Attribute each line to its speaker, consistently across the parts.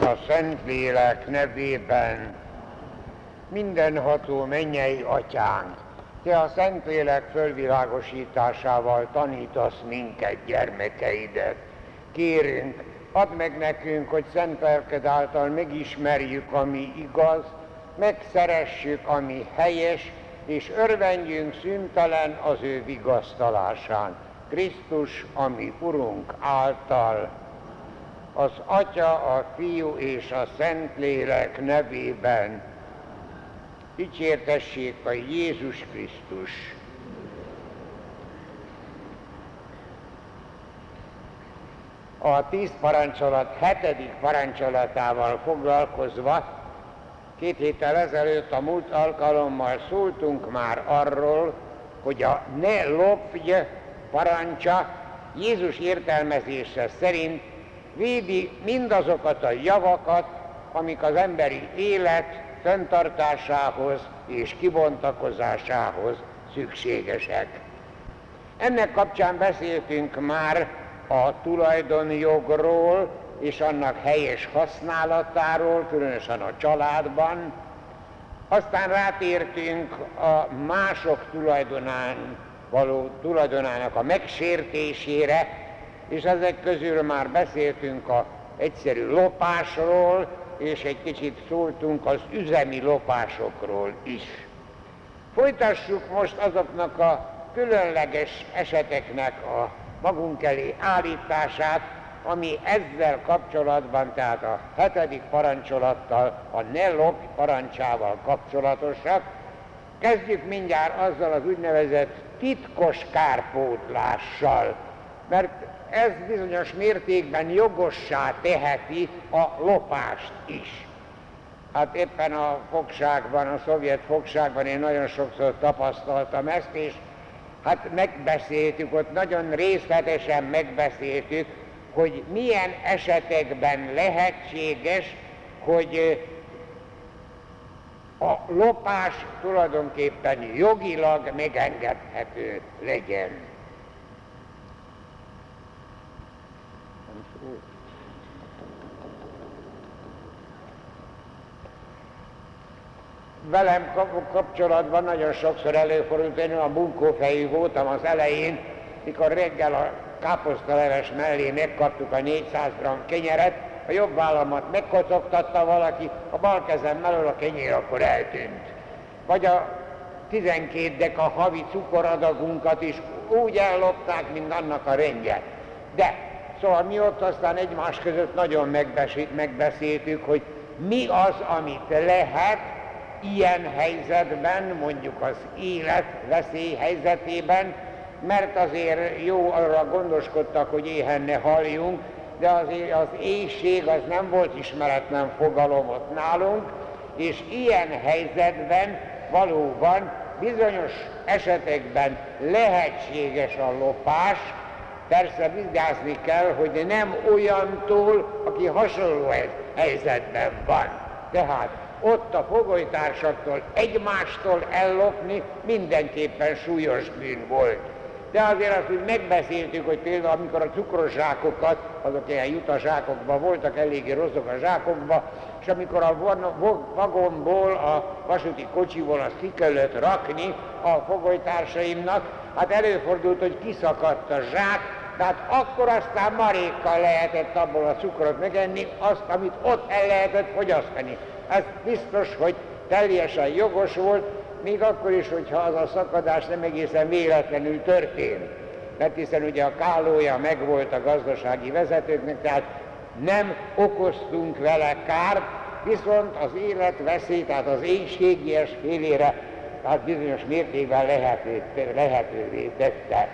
Speaker 1: A Szentlélek nevében mindenható mennyei atyánk, te a Szentlélek fölvilágosításával tanítasz minket, gyermekeidet. Kérünk, add meg nekünk, hogy szent lelked által megismerjük, ami igaz, megszeressük, ami helyes, és örvendjünk szüntelen az ő vigasztalásán. Krisztus, ami Urunk által, az Atya, a Fiú és a Szentlélek nevében dicsértessék a Jézus Krisztus. A tíz parancsolat hetedik parancsolatával foglalkozva Két héttel ezelőtt a múlt alkalommal szóltunk már arról, hogy a ne lopj parancsa Jézus értelmezése szerint védi mindazokat a javakat, amik az emberi élet fenntartásához és kibontakozásához szükségesek. Ennek kapcsán beszéltünk már a tulajdonjogról, és annak helyes használatáról, különösen a családban. Aztán rátértünk a mások tulajdonán való tulajdonának a megsértésére, és ezek közül már beszéltünk a egyszerű lopásról, és egy kicsit szóltunk az üzemi lopásokról is. Folytassuk most azoknak a különleges eseteknek a magunk elé állítását, ami ezzel kapcsolatban, tehát a hetedik parancsolattal, a ne lopj parancsával kapcsolatosak. Kezdjük mindjárt azzal az úgynevezett titkos kárpótlással, mert ez bizonyos mértékben jogossá teheti a lopást is. Hát éppen a fogságban, a szovjet fogságban én nagyon sokszor tapasztaltam ezt, és hát megbeszéltük, ott nagyon részletesen megbeszéltük, hogy milyen esetekben lehetséges, hogy a lopás tulajdonképpen jogilag megengedhető legyen. Velem kapcsolatban nagyon sokszor előfordult, én a bunkófejű voltam az elején, mikor reggel a káposztaleves mellé megkaptuk a 400 g kenyeret, a jobb vállamat megkocogtatta valaki, a bal kezem mellől a kenyér akkor eltűnt. Vagy a 12 deka havi cukoradagunkat is úgy ellopták, mint annak a rendje. De, szóval mi ott aztán egymás között nagyon megbeszéltük, hogy mi az, amit lehet ilyen helyzetben, mondjuk az élet veszély helyzetében, mert azért jó arra gondoskodtak, hogy éhen ne haljunk, de azért az éjség az nem volt ismeretlen fogalom ott nálunk, és ilyen helyzetben valóban bizonyos esetekben lehetséges a lopás, persze vigyázni kell, hogy nem olyantól, aki hasonló helyzetben van. Tehát ott a fogolytársaktól egymástól ellopni mindenképpen súlyos bűn volt. De azért azt úgy megbeszéltük, hogy például amikor a cukros zsákokat, azok ilyen jutazsákokban voltak, eléggé rosszok a zsákokban, és amikor a vagonból, a vasúti kocsiból azt ki kellett rakni a fogolytársaimnak, hát előfordult, hogy kiszakadt a zsák, tehát akkor aztán marékkal lehetett abból a cukrot megenni, azt, amit ott el lehetett fogyasztani. Ez biztos, hogy teljesen jogos volt, még akkor is, hogyha az a szakadás nem egészen véletlenül történt. Mert hiszen ugye a kálója megvolt a gazdasági vezetőknek, tehát nem okoztunk vele kárt, viszont az élet veszély, tehát az éjségies félére, tehát bizonyos mértékben lehető, lehetővé tette.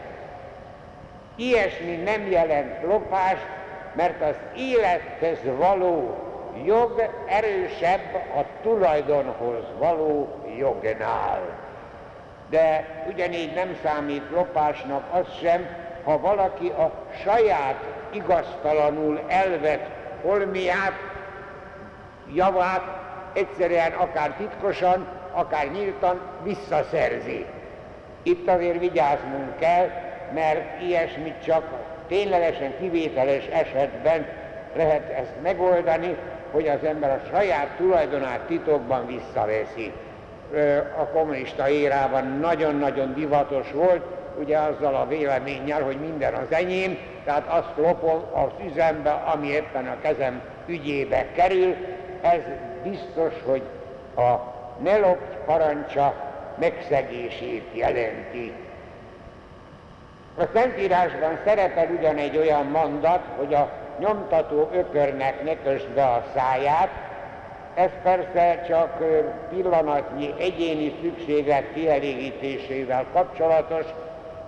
Speaker 1: Ilyesmi nem jelent lopást, mert az élethez való jog erősebb a tulajdonhoz való jognál. De ugyanígy nem számít lopásnak az sem, ha valaki a saját igaztalanul elvett holmiát, javát egyszerűen akár titkosan, akár nyíltan visszaszerzi. Itt azért vigyáznunk kell, mert ilyesmit csak ténylegesen kivételes esetben lehet ezt megoldani, hogy az ember a saját tulajdonát titokban visszaveszi. A kommunista érában nagyon-nagyon divatos volt, ugye azzal a véleménnyel, hogy minden az enyém, tehát azt lopom az üzembe, ami éppen a kezem ügyébe kerül. Ez biztos, hogy a ne lopj parancsa megszegését jelenti. A Szentírásban szerepel ugyan egy olyan mondat, hogy a nyomtató ökörnek ne kösd be a száját, ez persze csak pillanatnyi egyéni szükséglet kielégítésével kapcsolatos,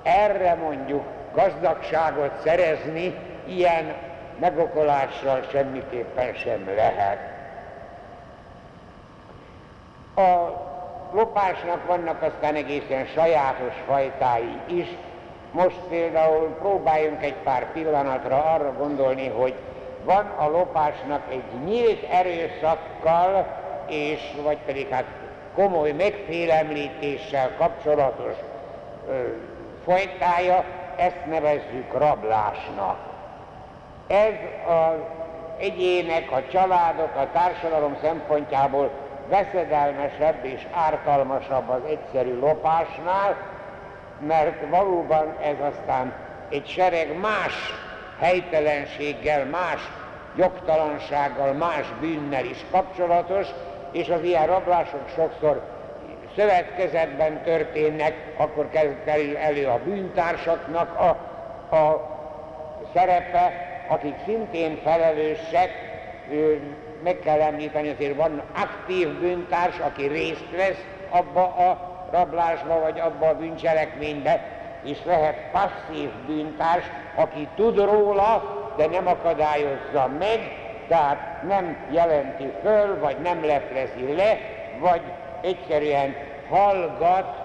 Speaker 1: erre mondjuk gazdagságot szerezni ilyen megokolással semmiképpen sem lehet. A lopásnak vannak aztán egészen sajátos fajtái is. Most például próbáljunk egy pár pillanatra arra gondolni, hogy van a lopásnak egy nyílt erőszakkal, és vagy pedig hát komoly megfélemlítéssel kapcsolatos ö, folytája, ezt nevezzük rablásnak. Ez az egyének, a családok, a társadalom szempontjából veszedelmesebb és ártalmasabb az egyszerű lopásnál, mert valóban ez aztán egy sereg más helytelenséggel, más jogtalansággal, más bűnnel is kapcsolatos, és az ilyen rablások sokszor szövetkezetben történnek, akkor kerül elő a bűntársaknak a, a szerepe, akik szintén felelősek, meg kell említeni, azért van aktív bűntárs, aki részt vesz abba a rablásba, vagy abba a bűncselekménybe, és lehet passzív bűntárs, aki tud róla, de nem akadályozza meg, tehát nem jelenti föl, vagy nem leplezi le, vagy egyszerűen hallgat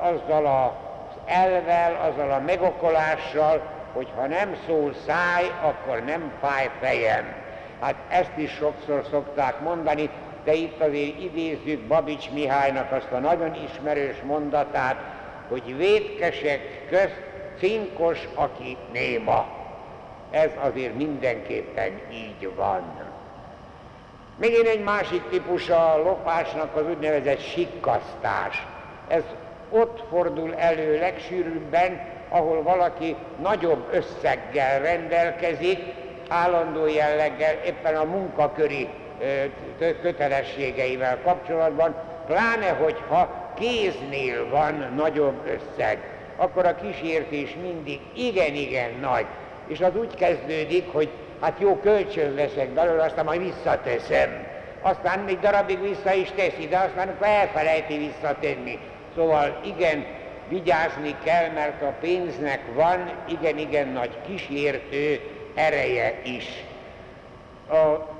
Speaker 1: azzal az elvel, azzal a megokolással, hogy ha nem szól száj, akkor nem fáj fejem. Hát ezt is sokszor szokták mondani, de itt azért idézzük Babics Mihálynak azt a nagyon ismerős mondatát, hogy védkesek közt cinkos, aki néma. Ez azért mindenképpen így van. Még egy másik típus a lopásnak az úgynevezett sikkasztás. Ez ott fordul elő legsűrűbben, ahol valaki nagyobb összeggel rendelkezik, állandó jelleggel éppen a munkaköri kötelességeivel kapcsolatban, pláne hogyha kéznél van nagyobb összeg, akkor a kísértés mindig igen-igen nagy. És az úgy kezdődik, hogy hát jó kölcsön veszek belőle, aztán majd visszateszem. Aztán egy darabig vissza is teszi, de aztán elfelejti visszatenni. Szóval igen, vigyázni kell, mert a pénznek van igen-igen nagy kísértő ereje is. A,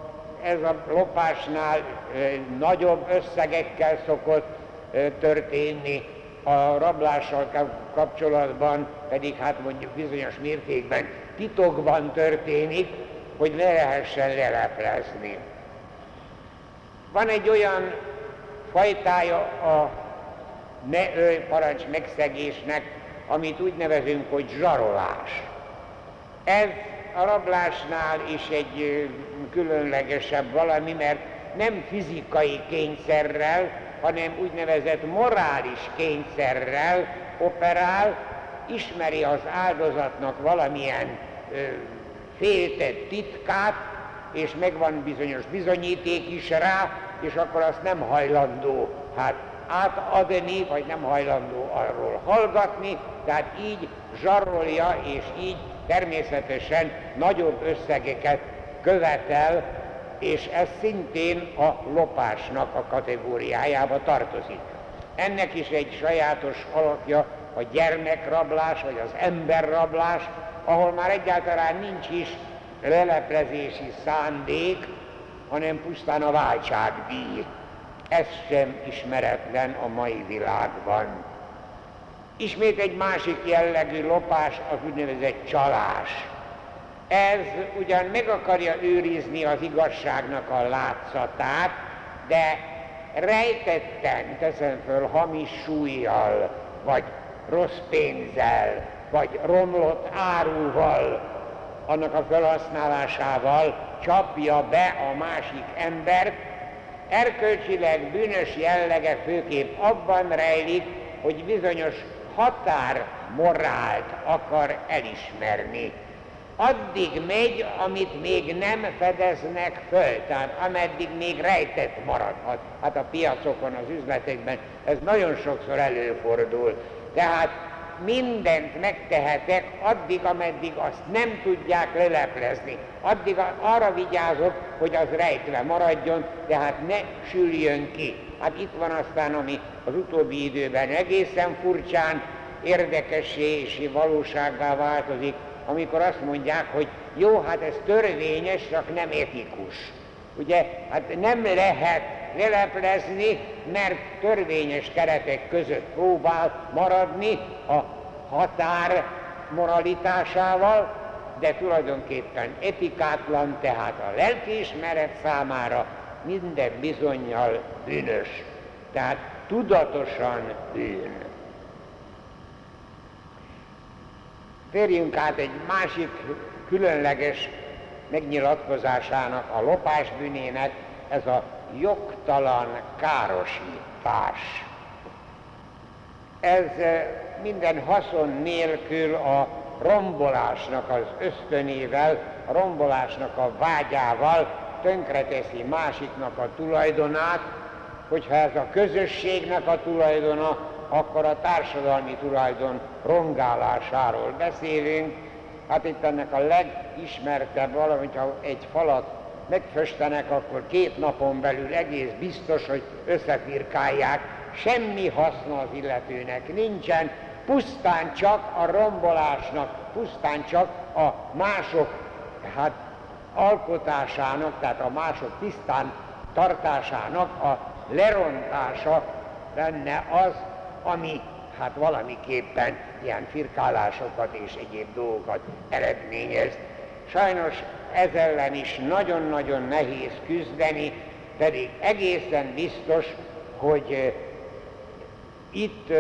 Speaker 1: ez a lopásnál nagyobb összegekkel szokott történni, a rablással kapcsolatban pedig hát mondjuk bizonyos mértékben titokban történik, hogy ne lehessen leleplezni. Van egy olyan fajtája a ne parancs megszegésnek, amit úgy nevezünk, hogy zsarolás. Ez a rablásnál is egy különlegesebb valami, mert nem fizikai kényszerrel, hanem úgynevezett morális kényszerrel operál, ismeri az áldozatnak valamilyen ö, féltett titkát, és megvan bizonyos bizonyíték is rá, és akkor azt nem hajlandó hát átadni, vagy nem hajlandó arról hallgatni, tehát így zsarolja, és így természetesen nagyobb összegeket követel, és ez szintén a lopásnak a kategóriájába tartozik. Ennek is egy sajátos alakja a gyermekrablás, vagy az emberrablás, ahol már egyáltalán nincs is leleplezési szándék, hanem pusztán a váltságdíj. Ez sem ismeretlen a mai világban. Ismét egy másik jellegű lopás az úgynevezett csalás. Ez ugyan meg akarja őrizni az igazságnak a látszatát, de rejtetten teszem föl hamis súlyjal, vagy rossz pénzzel, vagy romlott áruval annak a felhasználásával csapja be a másik embert, erkölcsileg bűnös jellege főképp abban rejlik, hogy bizonyos határ morált akar elismerni. Addig megy, amit még nem fedeznek föl, tehát ameddig még rejtett maradhat. Hát a piacokon, az üzletekben ez nagyon sokszor előfordul. Tehát mindent megtehetek addig, ameddig azt nem tudják leleplezni. Addig arra vigyázok, hogy az rejtve maradjon, tehát ne süljön ki. Hát itt van aztán, ami az utóbbi időben egészen furcsán érdekessé és valósággá változik, amikor azt mondják, hogy jó, hát ez törvényes, csak nem etikus. Ugye, hát nem lehet leleplezni, mert törvényes keretek között próbál maradni a határ moralitásával, de tulajdonképpen etikátlan, tehát a lelkiismeret számára minden bizonyal bűnös. Tehát tudatosan bűn. Térjünk át egy másik különleges megnyilatkozásának, a lopás bűnének, ez a jogtalan károsítás. Ez eh, minden haszon nélkül a rombolásnak az ösztönével, a rombolásnak a vágyával tönkreteszi másiknak a tulajdonát, hogyha ez a közösségnek a tulajdona, akkor a társadalmi tulajdon rongálásáról beszélünk. Hát itt ennek a legismertebb valamint ha egy falat megföstenek, akkor két napon belül egész biztos, hogy összefirkálják, semmi haszna az illetőnek nincsen, pusztán csak a rombolásnak, pusztán csak a mások hát, alkotásának, tehát a mások tisztán tartásának a lerontása lenne az, ami hát valamiképpen ilyen firkálásokat és egyéb dolgokat eredményez. Sajnos ez ellen is nagyon-nagyon nehéz küzdeni, pedig egészen biztos, hogy itt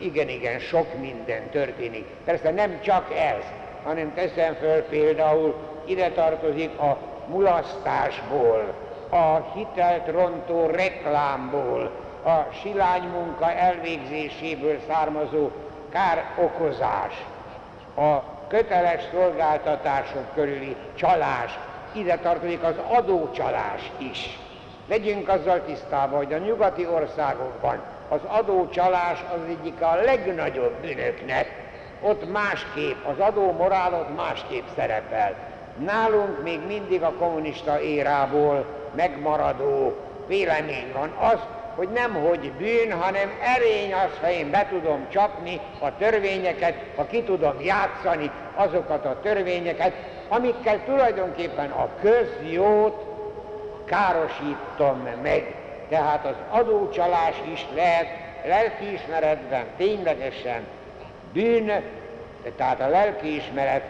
Speaker 1: igen-igen sok minden történik. Persze nem csak ez, hanem teszem föl például, ide tartozik a mulasztásból, a hitelt rontó reklámból, a silánymunka elvégzéséből származó károkozás, a köteles szolgáltatások körüli csalás, ide tartozik az adócsalás is. Legyünk azzal tisztában, hogy a nyugati országokban az adócsalás az egyik a legnagyobb bűnöknek, ott másképp, az adó morálot másképp szerepel. Nálunk még mindig a kommunista érából megmaradó vélemény van az, hogy nem hogy bűn, hanem erény az, ha én be tudom csapni a törvényeket, ha ki tudom játszani azokat a törvényeket, amikkel tulajdonképpen a közjót károsítom meg. Tehát az adócsalás is lehet lelkiismeretben ténylegesen bűn, tehát a lelkiismeret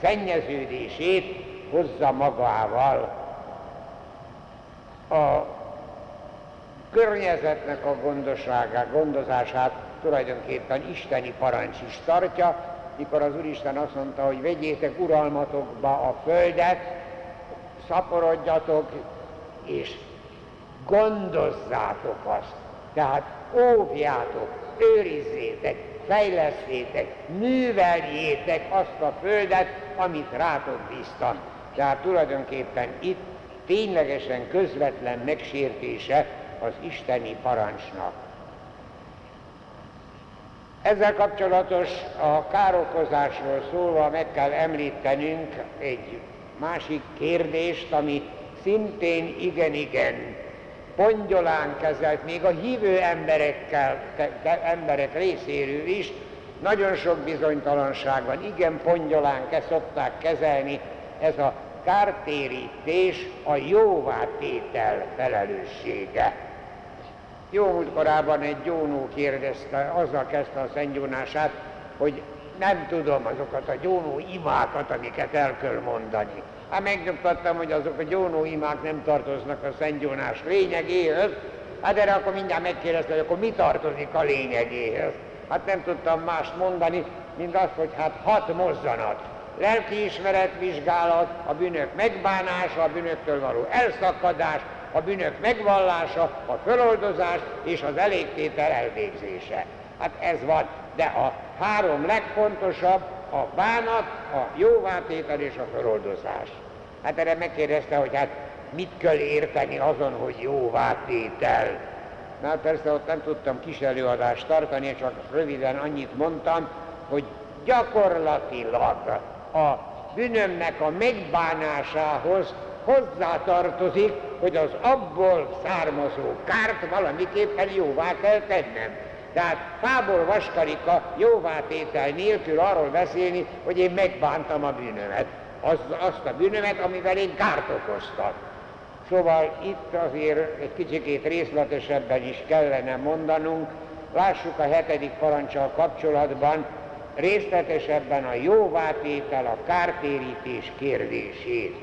Speaker 1: szennyeződését hozza magával. A környezetnek a gondosságát, gondozását tulajdonképpen isteni parancs is tartja, mikor az Úristen azt mondta, hogy vegyétek uralmatokba a földet, szaporodjatok, és gondozzátok azt. Tehát óvjátok, őrizzétek, fejlesztétek, műveljétek azt a földet, amit rátok bíztam. Tehát tulajdonképpen itt ténylegesen közvetlen megsértése az isteni parancsnak. Ezzel kapcsolatos a károkozásról szólva meg kell említenünk egy másik kérdést, ami szintén igen-igen pongyolán kezelt, még a hívő emberekkel, emberek részéről is, nagyon sok bizonytalanság van, igen pongyolán ke szokták kezelni, ez a kártérítés a jóvátétel felelőssége. Jó múltkorában egy gyónó kérdezte, azzal kezdte a szentgyónását, hogy nem tudom azokat a gyónó imákat, amiket el kell mondani. Hát megnyugtattam, hogy azok a gyónó imák nem tartoznak a szentgyónás lényegéhez, hát erre akkor mindjárt megkérdezte, hogy akkor mi tartozik a lényegéhez. Hát nem tudtam mást mondani, mint azt, hogy hát hat mozzanat. lelkiismeretvizsgálat, a bűnök megbánása, a bűnöktől való elszakadás, a bűnök megvallása, a föloldozás és az elégtétel elvégzése. Hát ez van, de a három legfontosabb a bánat, a jóvátétel és a föloldozás. Hát erre megkérdezte, hogy hát mit kell érteni azon, hogy jóvátétel. Hát persze ott nem tudtam kis előadást tartani, csak röviden annyit mondtam, hogy gyakorlatilag a bűnömnek a megbánásához hozzátartozik, hogy az abból származó kárt valamiképpen jóvá kell tennem. Tehát fából vaskarika jóvátétel nélkül arról beszélni, hogy én megbántam a bűnömet. Az, azt a bűnömet, amivel én kárt okoztam. Szóval itt azért egy kicsikét részletesebben is kellene mondanunk, lássuk a hetedik parancsal kapcsolatban részletesebben a jóvátétel, a kártérítés kérdését.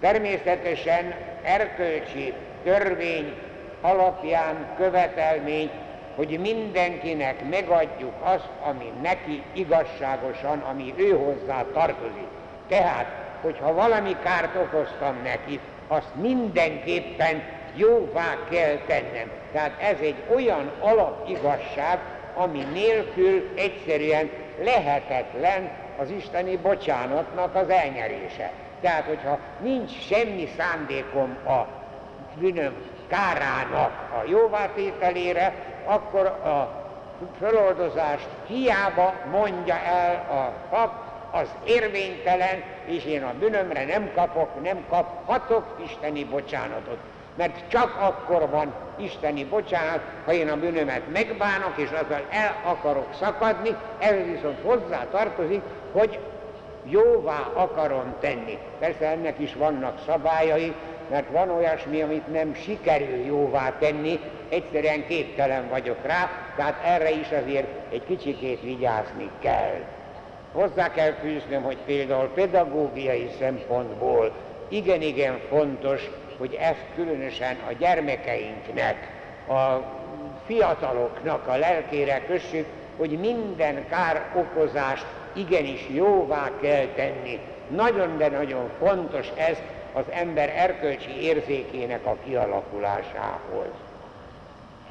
Speaker 1: Természetesen erkölcsi törvény alapján követelmény, hogy mindenkinek megadjuk azt, ami neki igazságosan, ami ő hozzá tartozik. Tehát, hogyha valami kárt okoztam neki, azt mindenképpen jóvá kell tennem. Tehát ez egy olyan alapigazság, ami nélkül egyszerűen lehetetlen az isteni bocsánatnak az elnyerése. Tehát, hogyha nincs semmi szándékom a bűnöm kárának a jóvátételére, akkor a föloldozást hiába mondja el a pap, az érvénytelen, és én a bűnömre nem kapok, nem kaphatok isteni bocsánatot. Mert csak akkor van isteni bocsánat, ha én a bűnömet megbánok, és azzal el akarok szakadni, ez viszont hozzá tartozik, hogy jóvá akarom tenni. Persze ennek is vannak szabályai, mert van olyasmi, amit nem sikerül jóvá tenni, egyszerűen képtelen vagyok rá, tehát erre is azért egy kicsikét vigyázni kell. Hozzá kell fűznöm, hogy például pedagógiai szempontból igen-igen fontos, hogy ezt különösen a gyermekeinknek, a fiataloknak a lelkére kössük, hogy minden kár okozást igenis jóvá kell tenni. Nagyon, de nagyon fontos ez az ember erkölcsi érzékének a kialakulásához.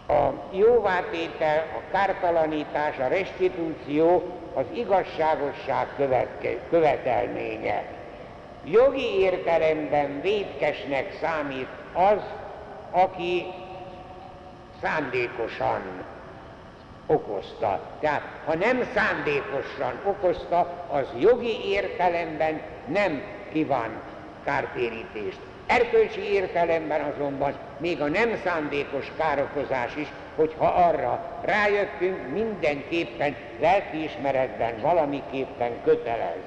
Speaker 1: A jóvátétel, a kártalanítás, a restitúció az igazságosság követke, követelménye. Jogi értelemben védkesnek számít az, aki szándékosan okozta. Tehát ha nem szándékosan okozta, az jogi értelemben nem kíván kártérítést. Erkölcsi értelemben azonban még a nem szándékos károkozás is, hogyha arra rájöttünk, mindenképpen lelkiismeretben valamiképpen kötelez.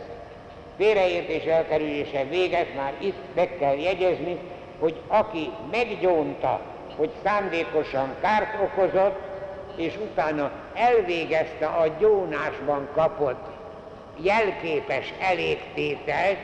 Speaker 1: Félreértés elkerülése véget már itt meg kell jegyezni, hogy aki meggyónta, hogy szándékosan kárt okozott, és utána elvégezte a gyónásban kapott jelképes elégtételt,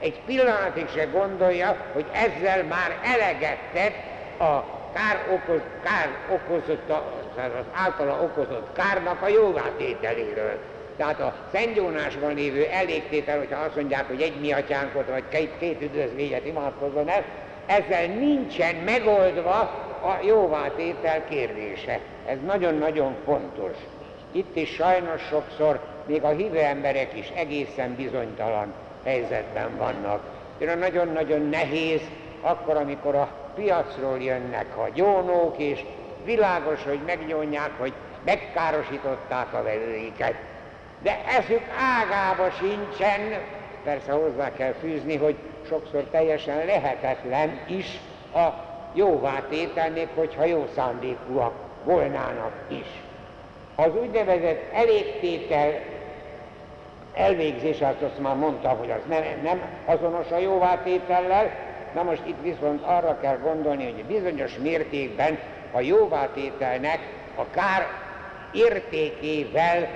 Speaker 1: egy pillanatig se gondolja, hogy ezzel már eleget tett a kár, okoz, kár okozott, az általa okozott kárnak a jóvátételéről. Tehát a szentgyónásban lévő elégtétel, hogyha azt mondják, hogy egy mi atyánkot, vagy két, két üdvözlényet imádkozzon el, ezzel nincsen megoldva a jóvátétel kérdése. Ez nagyon-nagyon fontos. Itt is sajnos sokszor még a hívő emberek is egészen bizonytalan helyzetben vannak. Tényleg nagyon-nagyon nehéz akkor, amikor a piacról jönnek a gyónók, és világos, hogy megnyomják, hogy megkárosították a velőiket. De ezük ágába sincsen, persze hozzá kell fűzni, hogy sokszor teljesen lehetetlen is a jóvátétel, még hogyha jó szándékúak volnának is. Az úgynevezett elégtétel elvégzése, azt már mondtam, hogy az nem, nem azonos a jóvátétellel, na most itt viszont arra kell gondolni, hogy bizonyos mértékben a jóvátételnek a kár értékével,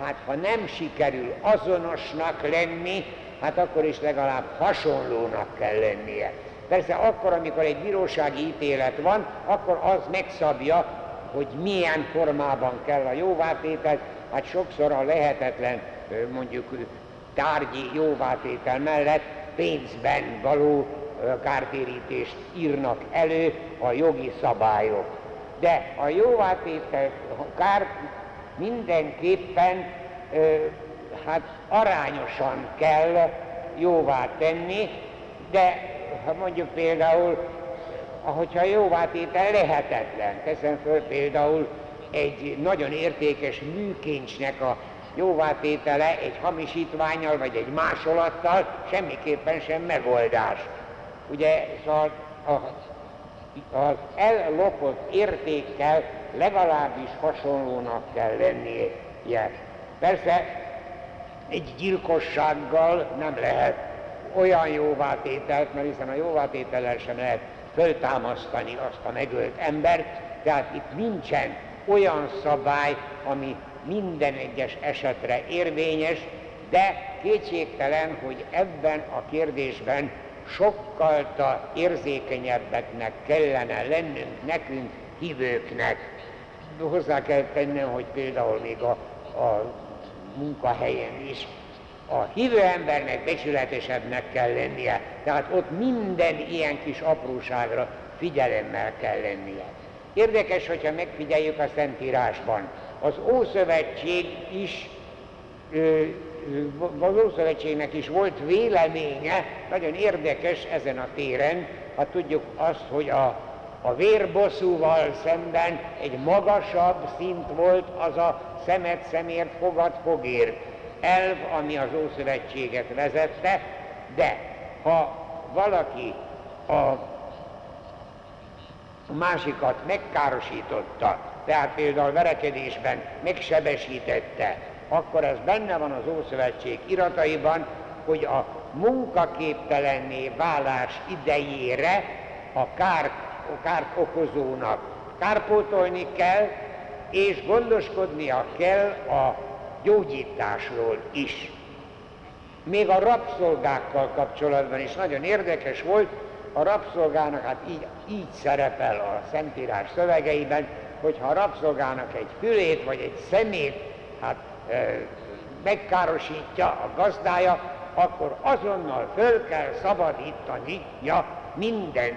Speaker 1: hát ha nem sikerül azonosnak lenni, hát akkor is legalább hasonlónak kell lennie. Persze akkor, amikor egy bírósági ítélet van, akkor az megszabja, hogy milyen formában kell a jóvátételt, hát sokszor a lehetetlen mondjuk tárgyi jóvátétel mellett pénzben való kártérítést írnak elő a jogi szabályok. De a jóvátétel kár mindenképpen hát arányosan kell jóvá tenni, de ha mondjuk például, ahogyha jóvátétel lehetetlen, teszem föl például egy nagyon értékes műkincsnek a jóvátétele egy hamisítványal vagy egy másolattal semmiképpen sem megoldás. Ugye szóval az ellopott értékkel legalábbis hasonlónak kell lennie. Persze egy gyilkossággal nem lehet olyan jóvátételt, mert hiszen a jóvátétellel sem lehet föltámasztani azt a megölt embert, tehát itt nincsen olyan szabály, ami minden egyes esetre érvényes, de kétségtelen, hogy ebben a kérdésben sokkal érzékenyebbeknek kellene lennünk nekünk, hívőknek. Hozzá kell tennem, hogy például még a, a munkahelyen is a hívő embernek becsületesebbnek kell lennie, tehát ott minden ilyen kis apróságra figyelemmel kell lennie. Érdekes, hogyha megfigyeljük a Szentírásban. Az Ószövetség is, az Ószövetségnek is volt véleménye, nagyon érdekes ezen a téren, ha tudjuk azt, hogy a, a vérbosszúval szemben egy magasabb szint volt az a szemet szemért, fogad fogért elv, ami az Ószövetséget vezette, de ha valaki a másikat megkárosította, tehát például verekedésben megsebesítette, akkor ez benne van az Ószövetség irataiban, hogy a munkaképtelenné válás idejére a kárt, a kárt okozónak kárpótolni kell, és gondoskodnia kell a gyógyításról is. Még a rabszolgákkal kapcsolatban is nagyon érdekes volt, a rabszolgának, hát így, így szerepel a Szentírás szövegeiben, hogyha a rabszolgának egy fülét vagy egy szemét hát, megkárosítja a gazdája, akkor azonnal föl kell szabadítania minden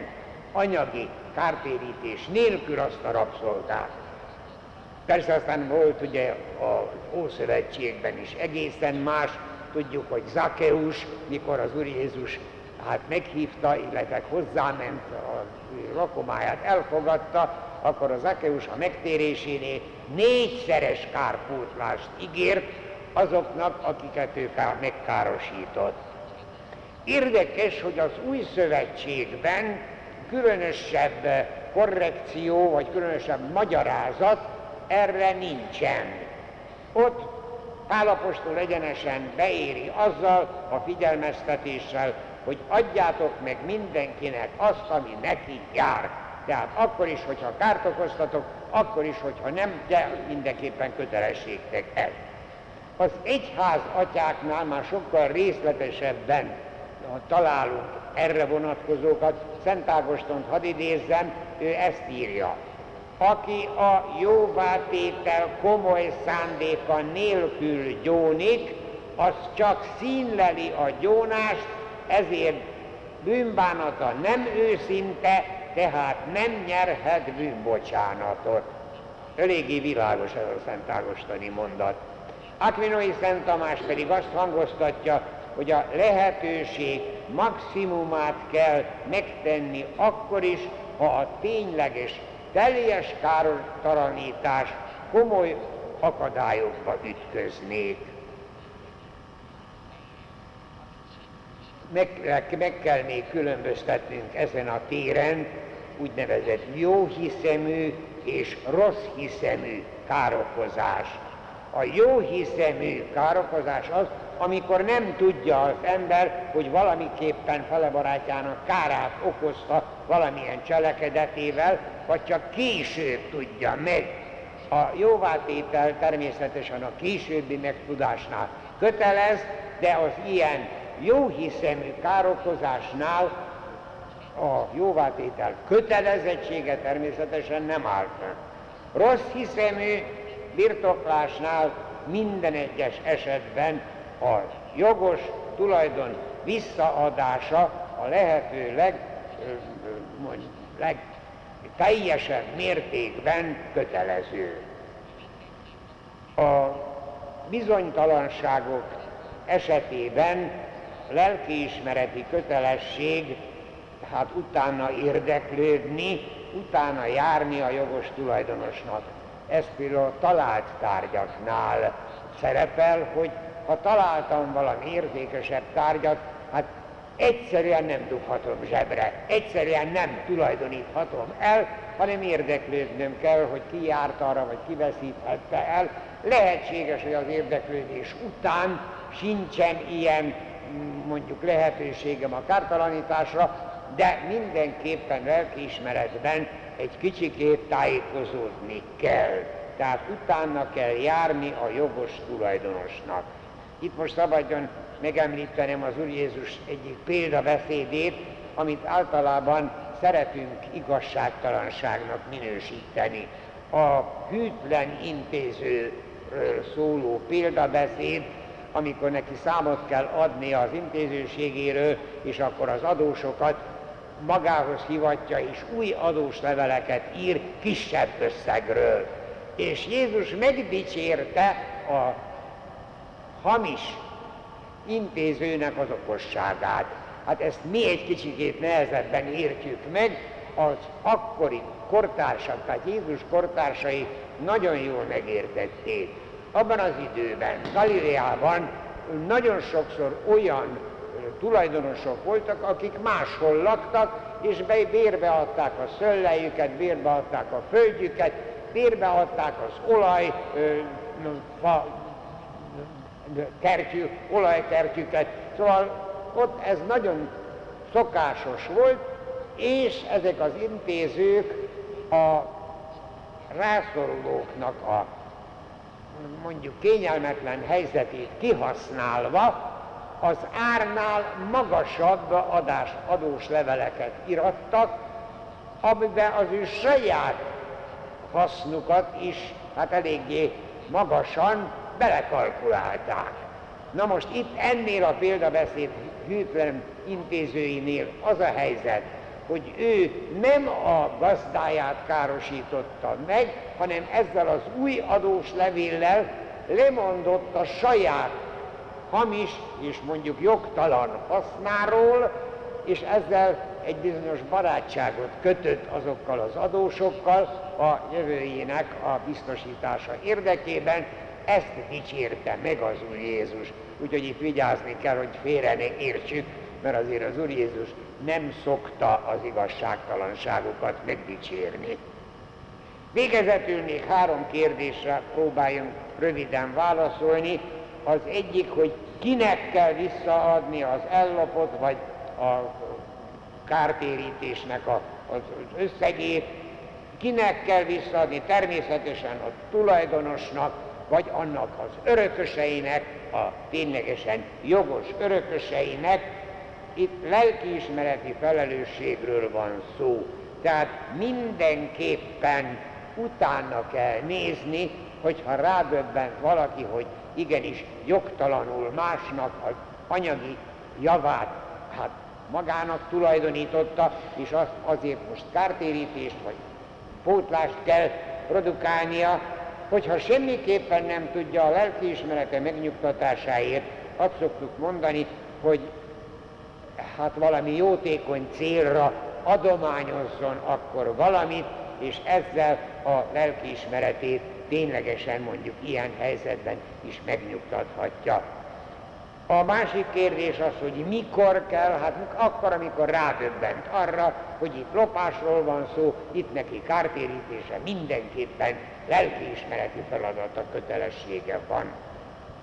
Speaker 1: anyagi kártérítés nélkül azt a rabszolgát. Persze aztán volt ugye az Ószövetségben is egészen más, tudjuk, hogy Zakeus, mikor az Úr Jézus hát meghívta, illetve hozzáment, a rakomáját elfogadta, akkor az Zakeus a megtérésénél négyszeres kárpótlást ígért azoknak, akiket ő megkárosított. Érdekes, hogy az új szövetségben különösebb korrekció, vagy különösebb magyarázat erre nincsen. Ott Pálapostól egyenesen beéri azzal a figyelmeztetéssel, hogy adjátok meg mindenkinek azt, ami neki jár. Tehát akkor is, hogyha kárt okoztatok, akkor is, hogyha nem, de mindenképpen kötelességtek ez. Az egyház atyáknál már sokkal részletesebben találunk erre vonatkozókat. Szent Ágostont hadd idézzem, ő ezt írja aki a jóvátétel komoly szándéka nélkül gyónik, az csak színleli a gyónást, ezért bűnbánata nem őszinte, tehát nem nyerhet bűnbocsánatot. Eléggé világos ez a Szent Ágostani mondat. Akvinoi Szent Tamás pedig azt hangoztatja, hogy a lehetőség maximumát kell megtenni akkor is, ha a tényleges teljes kártalanítás komoly akadályokba ütköznék. Meg, meg kell még különböztetnünk ezen a téren úgynevezett jó hiszemű és rossz hiszemű károkozás. A jó hiszemű károkozás az, amikor nem tudja az ember, hogy valamiképpen fele barátjának kárát okozta valamilyen cselekedetével, vagy csak később tudja meg. A jóvátétel természetesen a későbbi megtudásnál kötelez, de az ilyen jó hiszemű károkozásnál a jóvátétel kötelezettsége természetesen nem áll fel. Rossz hiszemű birtoklásnál minden egyes esetben a jogos tulajdon visszaadása a lehető leg, leg teljesebb mértékben kötelező. A bizonytalanságok esetében lelkiismereti kötelesség, hát utána érdeklődni, utána járni a jogos tulajdonosnak. Ez például talált tárgyaknál szerepel, hogy ha találtam valami értékesebb tárgyat, hát egyszerűen nem dughatom zsebre, egyszerűen nem tulajdoníthatom el, hanem érdeklődnöm kell, hogy ki járt arra, vagy ki veszíthette el. Lehetséges, hogy az érdeklődés után sincsen ilyen mondjuk lehetőségem a kártalanításra, de mindenképpen lelkiismeretben egy kicsikét tájékozódni kell. Tehát utána kell járni a jogos tulajdonosnak. Itt most szabadjon megemlítenem az Úr Jézus egyik példabeszédét, amit általában szeretünk igazságtalanságnak minősíteni. A hűtlen intézőről szóló példabeszéd, amikor neki számot kell adni az intézőségéről, és akkor az adósokat magához hivatja, és új adós leveleket ír kisebb összegről. És Jézus megdicsérte a hamis intézőnek az okosságát. Hát ezt mi egy kicsikét nehezebben értjük meg, az akkori kortársak, tehát Jézus kortársai nagyon jól megértették. Abban az időben, Galileában nagyon sokszor olyan tulajdonosok voltak, akik máshol laktak, és be, bérbe adták a szöllejüket, bérbe adták a földjüket, bérbe adták az olaj, fa, kertjük, olajkertjüket. Szóval ott ez nagyon szokásos volt, és ezek az intézők a rászorulóknak a mondjuk kényelmetlen helyzetét kihasználva az árnál magasabb adás, adós leveleket irattak, amiben az ő saját hasznukat is hát eléggé magasan belekalkulálták. Na most itt ennél a példabeszéd hűtlen intézőinél az a helyzet, hogy ő nem a gazdáját károsította meg, hanem ezzel az új adós levéllel lemondott a saját hamis és mondjuk jogtalan hasznáról, és ezzel egy bizonyos barátságot kötött azokkal az adósokkal a jövőjének a biztosítása érdekében, ezt dicsérte meg az Úr Jézus. Úgyhogy itt vigyázni kell, hogy félre ne értsük, mert azért az Úr Jézus nem szokta az igazságtalanságokat megdicsérni. Végezetül még három kérdésre próbáljunk röviden válaszolni. Az egyik, hogy kinek kell visszaadni az ellopott, vagy a kártérítésnek a, az összegét, kinek kell visszaadni, természetesen a tulajdonosnak, vagy annak az örököseinek, a ténylegesen jogos örököseinek, itt lelkiismereti felelősségről van szó. Tehát mindenképpen utána kell nézni, hogyha rádöbbent valaki, hogy igenis jogtalanul másnak az anyagi javát. Hát magának tulajdonította, és az, azért most kártérítést vagy pótlást kell produkálnia, hogyha semmiképpen nem tudja a lelkiismerete megnyugtatásáért, azt szoktuk mondani, hogy hát valami jótékony célra adományozzon akkor valamit, és ezzel a lelkiismeretét ténylegesen mondjuk ilyen helyzetben is megnyugtathatja. A másik kérdés az, hogy mikor kell, hát akkor, amikor rádöbbent arra, hogy itt lopásról van szó, itt neki kártérítése mindenképpen lelkiismereti feladata, kötelessége van.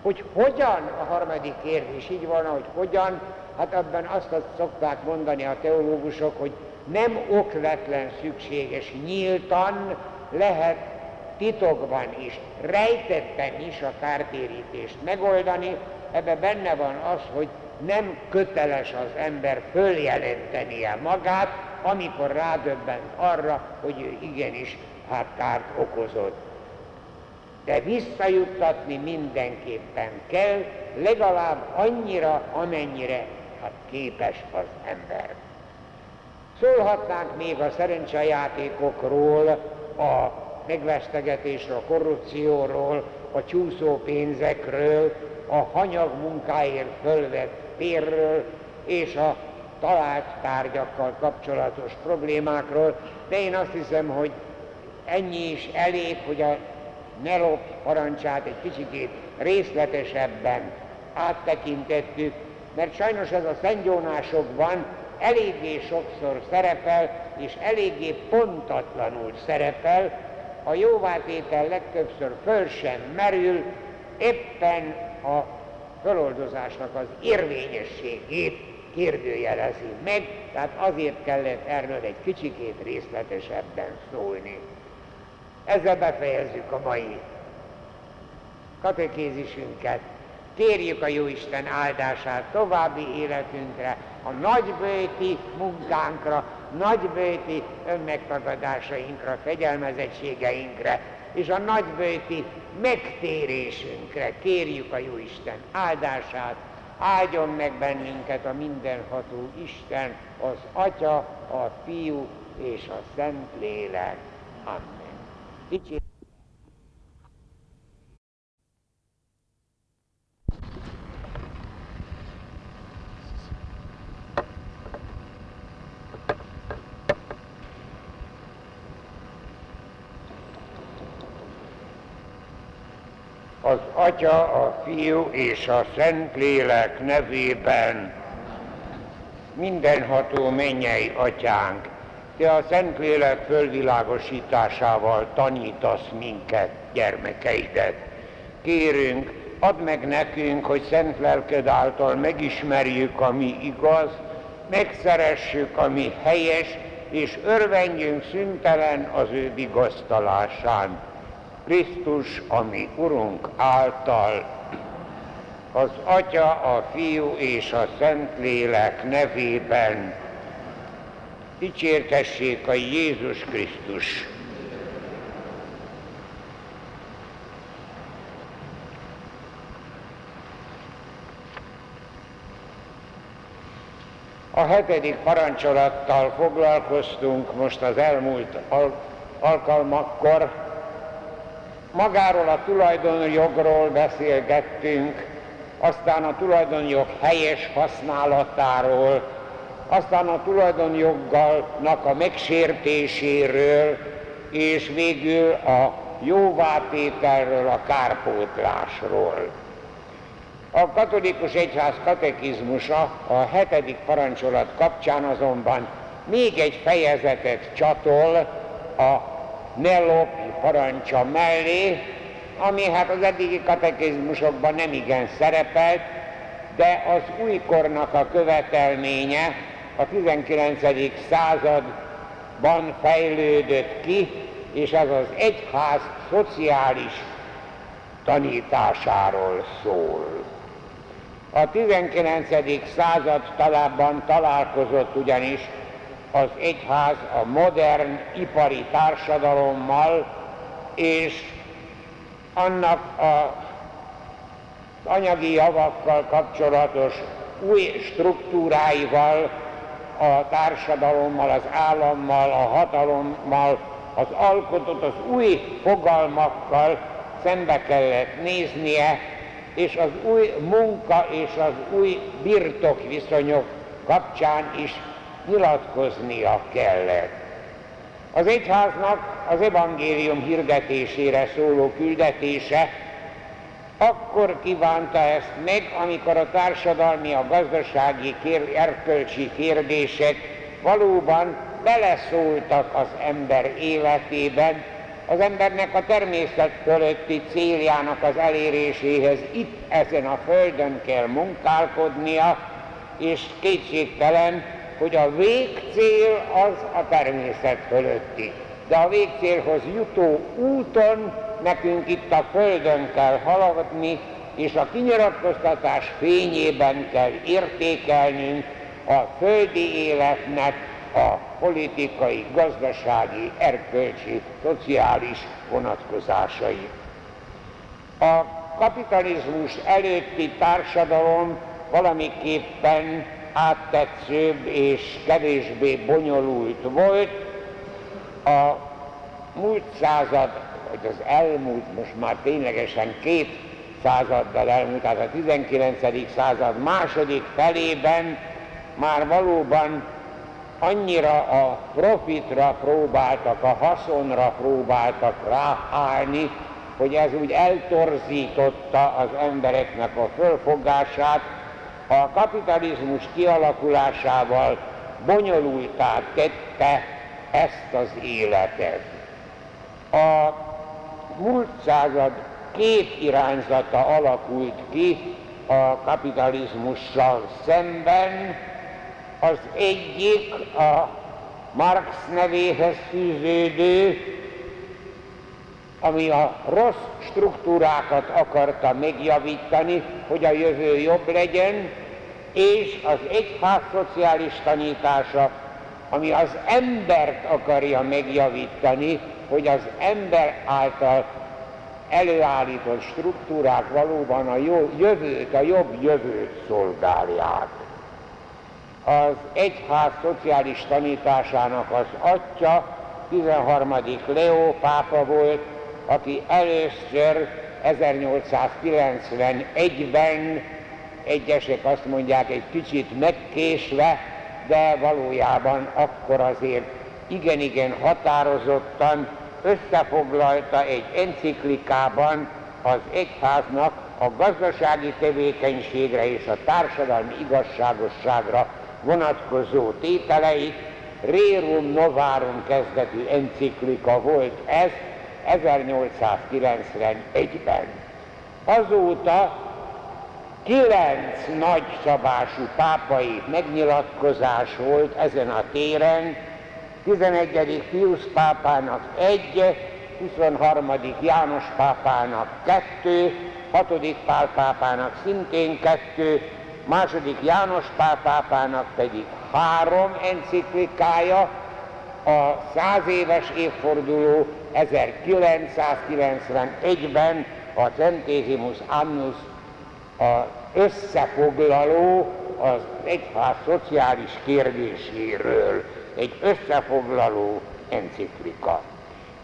Speaker 1: Hogy hogyan, a harmadik kérdés így van, hogy hogyan, hát abban azt szokták mondani a teológusok, hogy nem okvetlen szükséges, nyíltan lehet titokban is, rejtetten is a kártérítést megoldani, ebbe benne van az, hogy nem köteles az ember följelentenie magát, amikor rádöbbent arra, hogy ő igenis hát kárt okozott. de visszajuttatni mindenképpen kell, legalább annyira, amennyire hát képes az ember. Szólhatnánk még a szerencsejátékokról, a megvesztegetésről, a korrupcióról, a csúszó pénzekről, a hanyag munkáért fölvett pérről és a talált tárgyakkal kapcsolatos problémákról, de én azt hiszem, hogy ennyi is elég, hogy a Nelop parancsát egy kicsikét részletesebben áttekintettük, mert sajnos ez a szentgyónásokban eléggé sokszor szerepel, és eléggé pontatlanul szerepel, a jóvátétel legtöbbször föl sem merül, éppen a föloldozásnak az érvényességét kérdőjelezi meg, tehát azért kellett erről egy kicsikét részletesebben szólni. Ezzel befejezzük a mai katekézisünket. Kérjük a Jóisten áldását további életünkre, a nagybőti munkánkra, nagybőti önmegtagadásainkra, fegyelmezettségeinkre, és a nagybőti megtérésünkre kérjük a Jóisten áldását, áldjon meg bennünket a mindenható Isten, az Atya, a Fiú és a Szent Lélek. Amen. Dicsérjük az Atya, a Fiú és a Szentlélek nevében mindenható mennyei Atyánk, Te a Szentlélek fölvilágosításával tanítasz minket, gyermekeidet. Kérünk, add meg nekünk, hogy szent lelked által megismerjük, ami igaz, megszeressük, ami helyes, és örvendjünk szüntelen az ő vigasztalásán Krisztus, ami Urunk által, az Atya, a Fiú és a Szentlélek nevében dicsértessék a Jézus Krisztus. A hetedik parancsolattal foglalkoztunk most az elmúlt al- alkalmakkor, magáról a tulajdonjogról beszélgettünk, aztán a tulajdonjog helyes használatáról, aztán a tulajdonjoggalnak a megsértéséről, és végül a jóvátételről, a kárpótlásról. A katolikus egyház katekizmusa a hetedik parancsolat kapcsán azonban még egy fejezetet csatol a ne lopj parancsa mellé, ami hát az eddigi katekizmusokban nem igen szerepelt, de az újkornak a követelménye a 19. században fejlődött ki, és az az egyház szociális tanításáról szól. A 19. század talában találkozott ugyanis az egyház a modern ipari társadalommal és annak a anyagi javakkal kapcsolatos új struktúráival, a társadalommal, az állammal, a hatalommal, az alkotott, az új fogalmakkal szembe kellett néznie, és az új munka és az új birtok viszonyok kapcsán is nyilatkoznia kellett. Az egyháznak az evangélium hirdetésére szóló küldetése akkor kívánta ezt meg, amikor a társadalmi, a gazdasági, kér, erkölcsi kérdések valóban beleszóltak az ember életében, az embernek a természet fölötti céljának az eléréséhez itt ezen a földön kell munkálkodnia, és kétségtelen, hogy a végcél az a természet fölötti. De a végcélhoz jutó úton nekünk itt a Földön kell haladni, és a kinyilatkoztatás fényében kell értékelnünk a földi életnek a politikai, gazdasági, erkölcsi, szociális vonatkozásait. A kapitalizmus előtti társadalom valamiképpen áttetszőbb és kevésbé bonyolult volt. A múlt század, vagy az elmúlt, most már ténylegesen két századdal elmúlt, tehát a 19. század második felében már valóban annyira a profitra próbáltak, a haszonra próbáltak ráállni, hogy ez úgy eltorzította az embereknek a fölfogását, a kapitalizmus kialakulásával bonyolultá tette ezt az életet. A múlt század két irányzata alakult ki a kapitalizmussal szemben. Az egyik a Marx nevéhez fűződő, ami a rossz struktúrákat akarta megjavítani, hogy a jövő jobb legyen, és az egyház szociális tanítása, ami az embert akarja megjavítani, hogy az ember által előállított struktúrák valóban a jó, jövőt, a jobb jövőt szolgálják. Az egyház szociális tanításának az atya 13. Leó pápa volt, aki először 1891-ben, egyesek azt mondják egy kicsit megkésve, de valójában akkor azért igen-igen határozottan összefoglalta egy enciklikában az egyháznak a gazdasági tevékenységre és a társadalmi igazságosságra vonatkozó tételeit, Rerum Novarum kezdetű enciklika volt ez 1891-ben. Azóta kilenc nagyszabású pápai megnyilatkozás volt ezen a téren, 11. Pius pápának egy, 23. János pápának kettő, 6. Pál pápának szintén kettő, második János Pál pápának pedig három enciklikája, a száz éves évforduló 1991-ben a Centésimus Annus a összefoglaló az egyház szociális kérdéséről egy összefoglaló enciklika.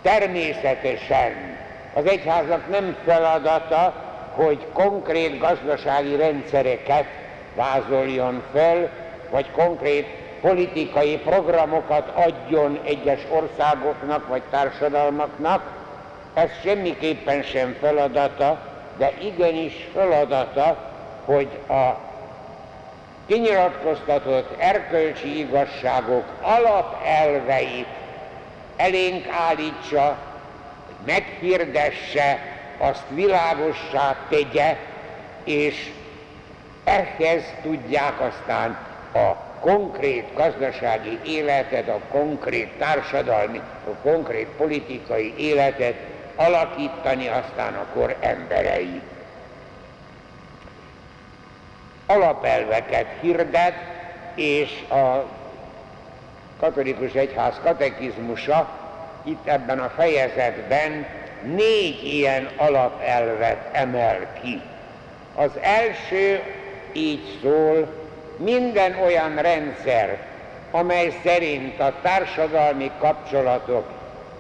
Speaker 1: Természetesen az egyháznak nem feladata, hogy konkrét gazdasági rendszereket vázoljon fel, vagy konkrét politikai programokat adjon egyes országoknak vagy társadalmaknak, ez semmiképpen sem feladata, de igenis feladata, hogy a kinyilatkoztatott erkölcsi igazságok alapelveit elénk állítsa, meghirdesse, azt világossá tegye, és ehhez tudják aztán a konkrét gazdasági életet, a konkrét társadalmi, a konkrét politikai életet alakítani aztán a kor emberei alapelveket hirdet, és a katolikus egyház katekizmusa itt ebben a fejezetben négy ilyen alapelvet emel ki. Az első így szól, minden olyan rendszer, amely szerint a társadalmi kapcsolatok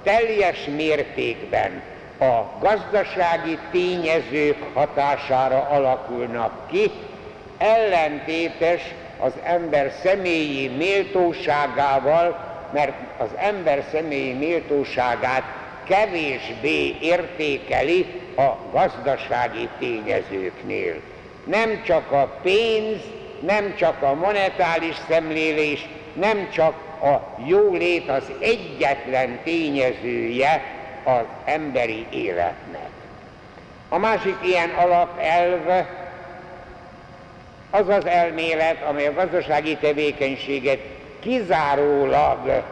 Speaker 1: teljes mértékben a gazdasági tényezők hatására alakulnak ki, ellentétes az ember személyi méltóságával, mert az ember személyi méltóságát kevésbé értékeli a gazdasági tényezőknél. Nem csak a pénz, nem csak a monetáris szemlélés, nem csak a jólét az egyetlen tényezője az emberi életnek. A másik ilyen alapelv az az elmélet, amely a gazdasági tevékenységet kizárólag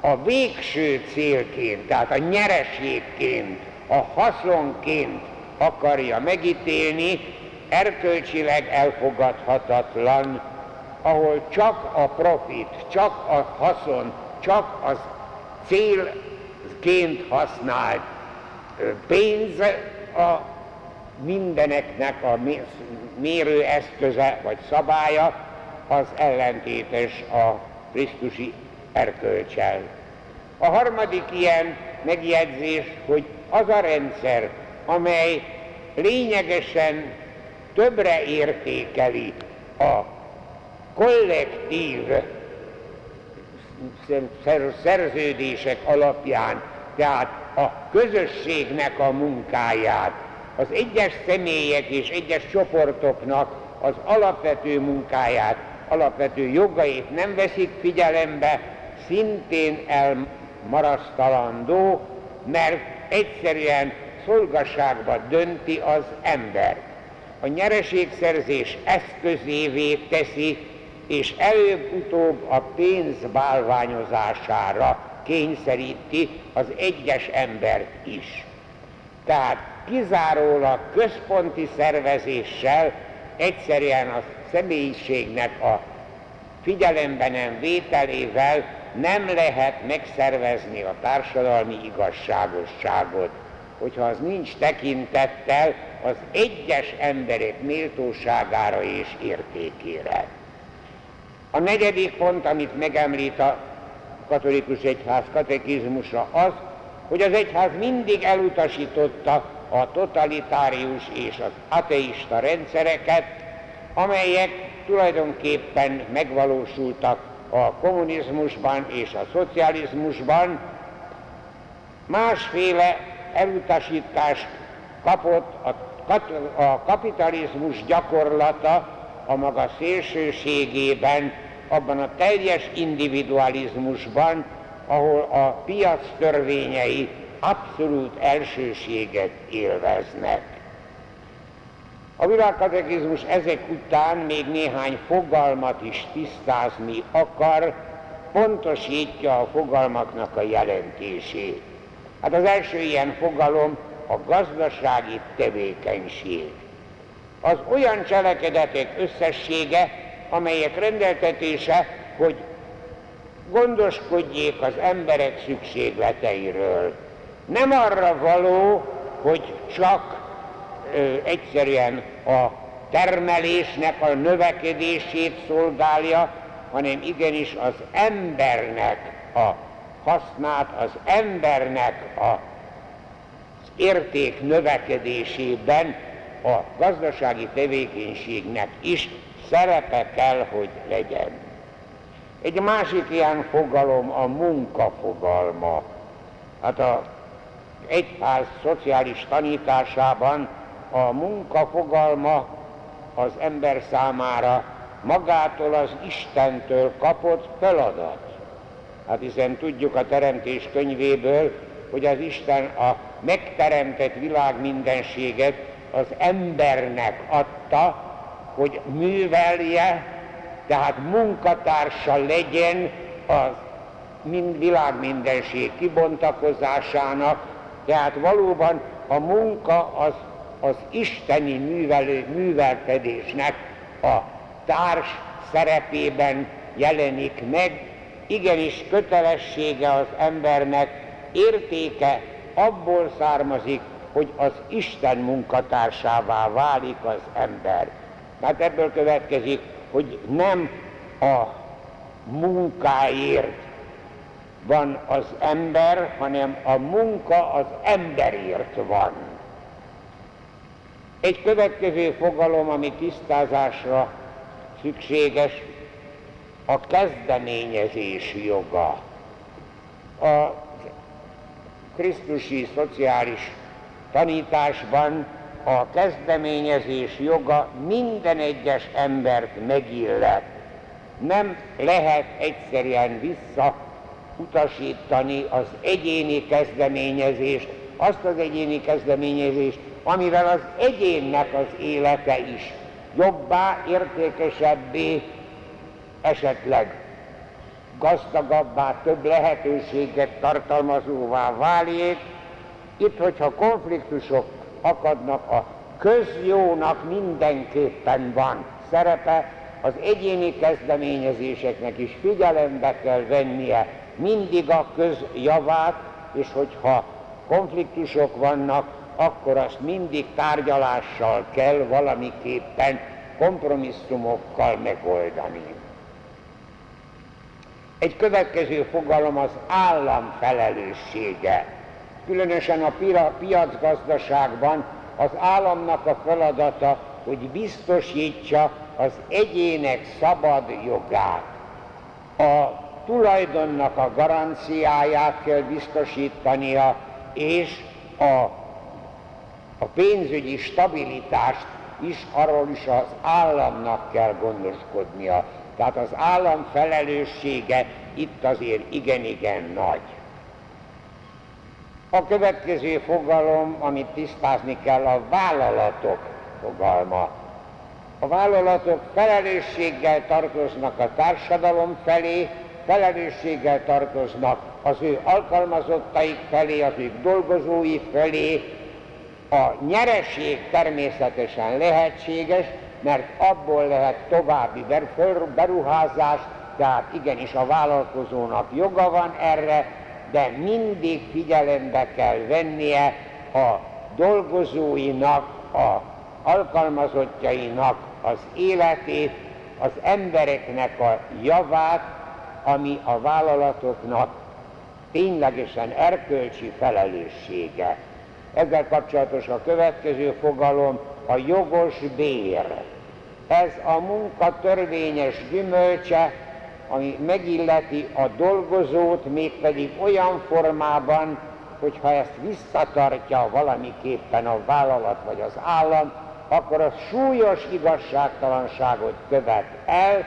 Speaker 1: a végső célként, tehát a nyereségként, a haszonként akarja megítélni, erkölcsileg elfogadhatatlan, ahol csak a profit, csak a haszon, csak az célként használt pénz a mindeneknek a mérőeszköze vagy szabálya, az ellentétes a Krisztusi erkölcsel. A harmadik ilyen megjegyzés, hogy az a rendszer, amely lényegesen többre értékeli a kollektív szerződések alapján, tehát a közösségnek a munkáját, az egyes személyek és egyes csoportoknak az alapvető munkáját, alapvető jogait nem veszik figyelembe, szintén elmarasztalandó, mert egyszerűen szolgasságba dönti az ember. A nyereségszerzés eszközévé teszi, és előbb-utóbb a pénz bálványozására kényszeríti az egyes embert is. Tehát kizárólag központi szervezéssel egyszerűen a személyiségnek a figyelembe nem vételével nem lehet megszervezni a társadalmi igazságosságot, hogyha az nincs tekintettel az egyes emberek méltóságára és értékére. A negyedik pont, amit megemlít a katolikus egyház katekizmusa az, hogy az egyház mindig elutasította a totalitárius és az ateista rendszereket, amelyek tulajdonképpen megvalósultak a kommunizmusban és a szocializmusban, másféle elutasítást kapott a, a kapitalizmus gyakorlata a maga szélsőségében, abban a teljes individualizmusban, ahol a piac törvényei abszolút elsőséget élveznek. A világkatekizmus ezek után még néhány fogalmat is tisztázni akar, pontosítja a fogalmaknak a jelentését. Hát az első ilyen fogalom a gazdasági tevékenység. Az olyan cselekedetek összessége, amelyek rendeltetése, hogy gondoskodjék az emberek szükségleteiről. Nem arra való, hogy csak ö, egyszerűen a termelésnek a növekedését szolgálja, hanem igenis az embernek a hasznát, az embernek a érték növekedésében a gazdasági tevékenységnek is szerepe kell, hogy legyen. Egy másik ilyen fogalom a munkafogalma. Hát a egyház szociális tanításában a munkafogalma az ember számára magától az Istentől kapott feladat. Hát hiszen tudjuk a Teremtés könyvéből, hogy az Isten a megteremtett világ mindenséget az embernek adta, hogy művelje, tehát munkatársa legyen az mind világ mindenség kibontakozásának, tehát valóban a munka az, az isteni művelő, művelkedésnek a társ szerepében jelenik meg, igenis kötelessége az embernek, értéke abból származik, hogy az Isten munkatársává válik az ember. Hát ebből következik, hogy nem a munkáért van az ember, hanem a munka az emberért van. Egy következő fogalom, ami tisztázásra szükséges, a kezdeményezés joga. A Krisztusi szociális tanításban a kezdeményezés joga minden egyes embert megillet. Nem lehet egyszerűen visszautasítani az egyéni kezdeményezést, azt az egyéni kezdeményezést, amivel az egyénnek az élete is jobbá, értékesebbé, esetleg gazdagabbá, több lehetőséget tartalmazóvá válik. Itt, hogyha konfliktusok akadnak, a közjónak mindenképpen van szerepe, az egyéni kezdeményezéseknek is figyelembe kell vennie mindig a közjavát, és hogyha konfliktusok vannak, akkor azt mindig tárgyalással kell valamiképpen kompromisszumokkal megoldani. Egy következő fogalom az állam felelőssége. Különösen a piacgazdaságban az államnak a feladata, hogy biztosítsa az egyének szabad jogát. A tulajdonnak a garanciáját kell biztosítania, és a, a pénzügyi stabilitást is arról is az államnak kell gondoskodnia. Tehát az állam felelőssége itt azért igen-igen nagy. A következő fogalom, amit tisztázni kell, a vállalatok fogalma. A vállalatok felelősséggel tartoznak a társadalom felé, felelősséggel tartoznak az ő alkalmazottaik felé, az ő dolgozói felé. A nyereség természetesen lehetséges, mert abból lehet további beruházás, tehát igenis a vállalkozónak joga van erre, de mindig figyelembe kell vennie a dolgozóinak, a alkalmazottjainak az életét, az embereknek a javát, ami a vállalatoknak ténylegesen erkölcsi felelőssége. Ezzel kapcsolatos a következő fogalom, a jogos bér. Ez a munka törvényes gyümölcse, ami megilleti a dolgozót, mégpedig olyan formában, hogyha ezt visszatartja valamiképpen a vállalat vagy az állam, akkor az súlyos igazságtalanságot követ el,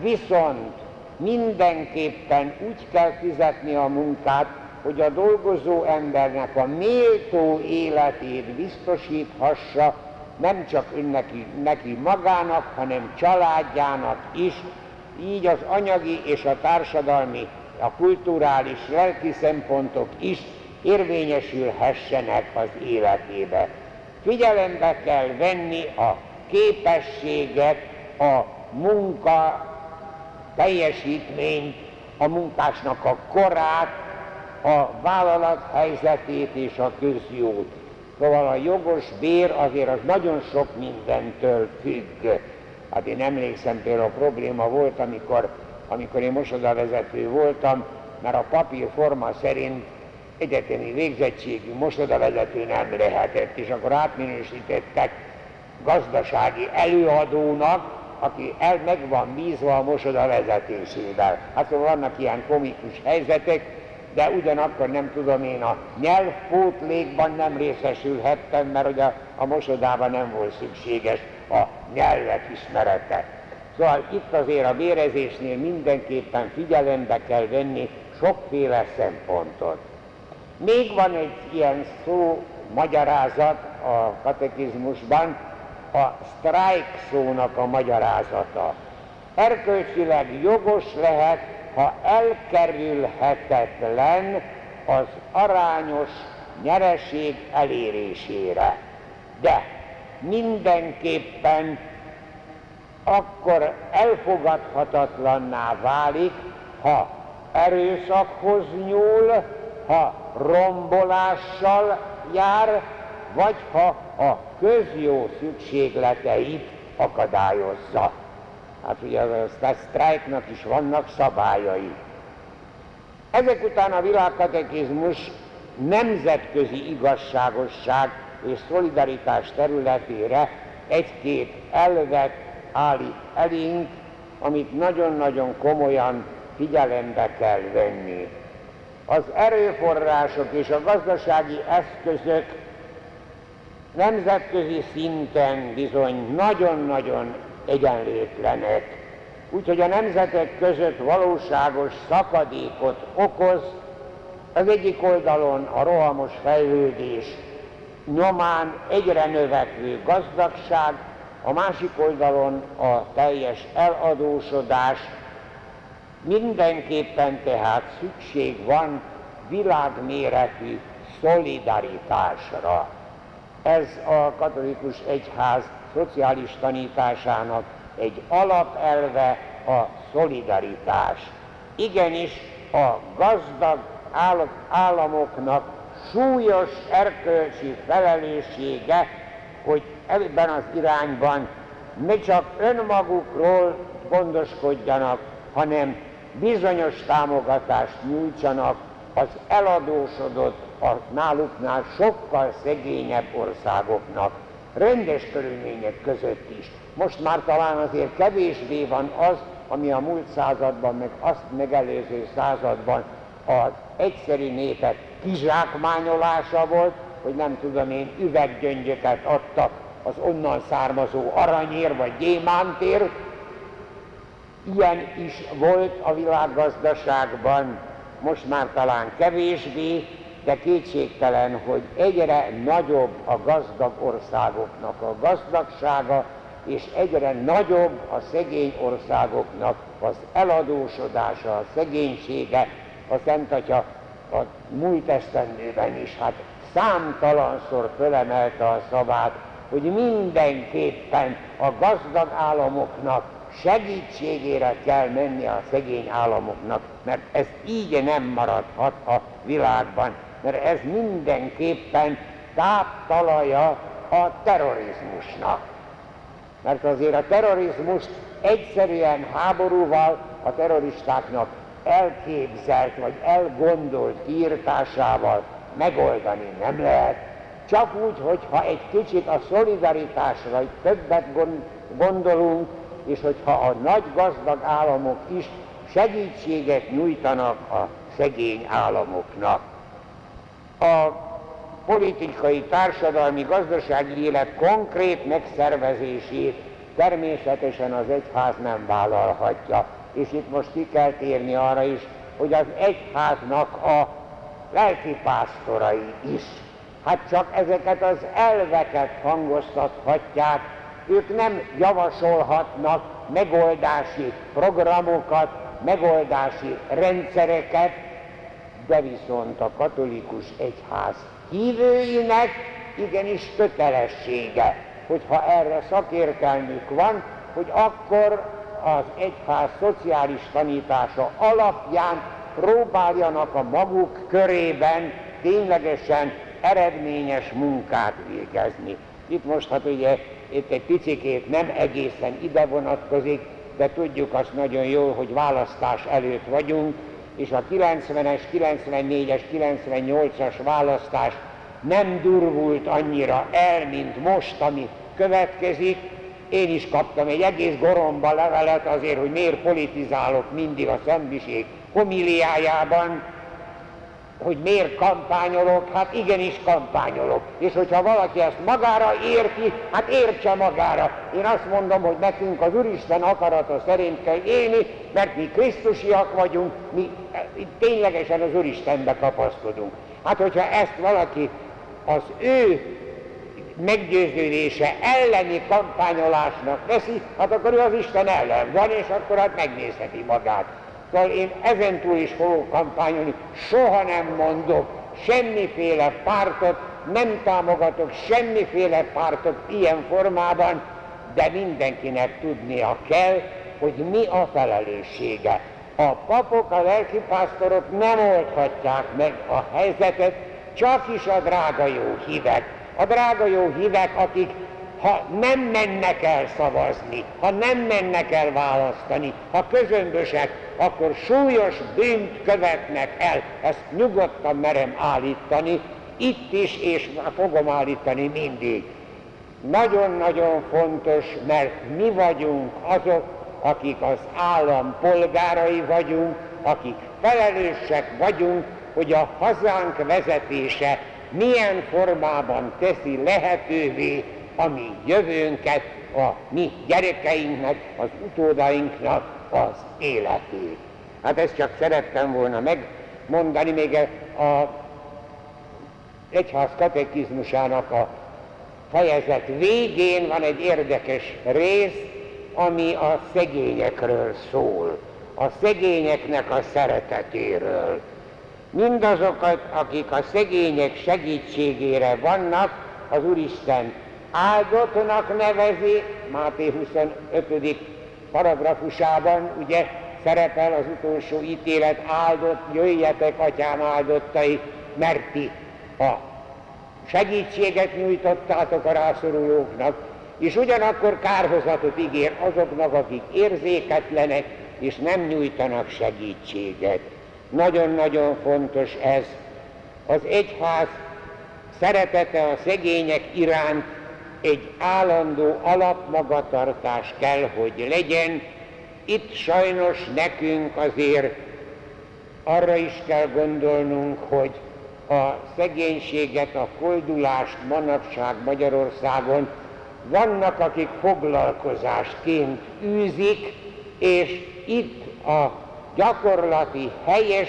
Speaker 1: viszont mindenképpen úgy kell fizetni a munkát, hogy a dolgozó embernek a méltó életét biztosíthassa, nem csak neki, neki magának, hanem családjának is, így az anyagi és a társadalmi, a kulturális, lelki szempontok is érvényesülhessenek az életébe. Figyelembe kell venni a képességet, a munka teljesítményt, a munkásnak a korát, a vállalat helyzetét és a közjót. Szóval a jogos bér azért az nagyon sok mindentől függ. Hát én emlékszem, például a probléma volt, amikor, amikor én mosodavezető voltam, mert a papírforma szerint egyetemi végzettségű mosodavezető nem lehetett, és akkor átminősítettek gazdasági előadónak, aki el meg van bízva a mosoda vezetésével. Hát szóval vannak ilyen komikus helyzetek, de ugyanakkor nem tudom én a nyelvpótlékban nem részesülhettem, mert ugye a mosodában nem volt szükséges a nyelvek ismerete. Szóval itt azért a bérezésnél mindenképpen figyelembe kell venni sokféle szempontot. Még van egy ilyen szó, magyarázat a katekizmusban, a strike szónak a magyarázata. Erkölcsileg jogos lehet, ha elkerülhetetlen az arányos nyereség elérésére. De mindenképpen akkor elfogadhatatlanná válik, ha erőszakhoz nyúl, ha rombolással jár, vagy ha a közjó szükségleteit akadályozza. Hát ugye a sztrájknak is vannak szabályai. Ezek után a világkatekizmus nemzetközi igazságosság és szolidaritás területére egy-két elvet állít elénk, amit nagyon-nagyon komolyan figyelembe kell venni. Az erőforrások és a gazdasági eszközök nemzetközi szinten bizony nagyon-nagyon egyenlőtlenek. Úgyhogy a nemzetek között valóságos szakadékot okoz, az egyik oldalon a rohamos fejlődés nyomán egyre növekvő gazdagság, a másik oldalon a teljes eladósodás, mindenképpen tehát szükség van világméretű szolidaritásra. Ez a katolikus egyház szociális tanításának egy alapelve a szolidaritás. Igenis a gazdag államoknak súlyos erkölcsi felelőssége, hogy ebben az irányban ne csak önmagukról gondoskodjanak, hanem bizonyos támogatást nyújtsanak az eladósodott, a náluknál sokkal szegényebb országoknak, rendes körülmények között is. Most már talán azért kevésbé van az, ami a múlt században, meg azt megelőző században az egyszerű népek kizsákmányolása volt, hogy nem tudom én, üveggyöngyöket adtak az onnan származó aranyér vagy gyémántért. Ilyen is volt a világgazdaságban, most már talán kevésbé, de kétségtelen, hogy egyre nagyobb a gazdag országoknak a gazdagsága, és egyre nagyobb a szegény országoknak az eladósodása, a szegénysége. A Szent Atya a múlt esztendőben is hát számtalanszor fölemelte a szavát, hogy mindenképpen a gazdag államoknak segítségére kell menni a szegény államoknak, mert ez így nem maradhat a világban, mert ez mindenképpen táptalaja a terrorizmusnak. Mert azért a terrorizmust egyszerűen háborúval a terroristáknak elképzelt vagy elgondolt kiirtásával megoldani nem lehet. Csak úgy, hogyha egy kicsit a szolidaritásra többet gondolunk, és hogyha a nagy gazdag államok is segítséget nyújtanak a szegény államoknak. A politikai, társadalmi, gazdasági élet konkrét megszervezését természetesen az egyház nem vállalhatja. És itt most ki kell térni arra is, hogy az egyháznak a lelkipásztorai is, hát csak ezeket az elveket hangoztathatják, ők nem javasolhatnak megoldási programokat, megoldási rendszereket, de viszont a katolikus egyház hívőinek igenis kötelessége, hogyha erre szakértelmük van, hogy akkor az egyház szociális tanítása alapján próbáljanak a maguk körében ténylegesen eredményes munkát végezni. Itt most hát ugye itt egy picikét nem egészen ide vonatkozik, de tudjuk azt nagyon jól, hogy választás előtt vagyunk, és a 90-es, 94-es, 98-as választás nem durvult annyira el, mint most, ami következik. Én is kaptam egy egész goromba levelet azért, hogy miért politizálok mindig a szembiség homiliájában, hogy miért kampányolok, hát igenis kampányolok. És hogyha valaki ezt magára érti, hát értse magára. Én azt mondom, hogy nekünk az Úristen akarata szerint kell élni, mert mi Krisztusiak vagyunk, mi ténylegesen az Úristenbe kapaszkodunk. Hát hogyha ezt valaki az ő meggyőződése elleni kampányolásnak veszi, hát akkor ő az Isten ellen van, és akkor hát megnézheti magát. Szóval én ezentúl is fogok kampányolni, soha nem mondok semmiféle pártot, nem támogatok semmiféle pártot ilyen formában, de mindenkinek tudnia kell, hogy mi a felelőssége. A papok, a lelkipásztorok nem oldhatják meg a helyzetet, csak is a drága jó hívek. A drága jó hívek, akik ha nem mennek el szavazni, ha nem mennek el választani, ha közömbösek, akkor súlyos bűnt követnek el. Ezt nyugodtan merem állítani, itt is, és fogom állítani mindig. Nagyon-nagyon fontos, mert mi vagyunk azok, akik az állam polgárai vagyunk, akik felelősek vagyunk, hogy a hazánk vezetése milyen formában teszi lehetővé a mi jövőnket, a mi gyerekeinknek, az utódainknak az életét. Hát ezt csak szerettem volna megmondani, még a egyház katekizmusának a fejezet végén van egy érdekes rész, ami a szegényekről szól, a szegényeknek a szeretetéről. Mindazokat, akik a szegények segítségére vannak, az Úristen áldottnak nevezi, Máté 25. paragrafusában ugye szerepel az utolsó ítélet, áldott, jöjjetek, atyám áldottai, mert ti a segítséget nyújtottátok a rászorulóknak, és ugyanakkor kárhozatot ígér azoknak, akik érzéketlenek, és nem nyújtanak segítséget. Nagyon-nagyon fontos ez. Az egyház szeretete a szegények iránt egy állandó alapmagatartás kell, hogy legyen. Itt sajnos nekünk azért arra is kell gondolnunk, hogy a szegénységet, a koldulást manapság Magyarországon vannak, akik foglalkozásként űzik, és itt a gyakorlati, helyes,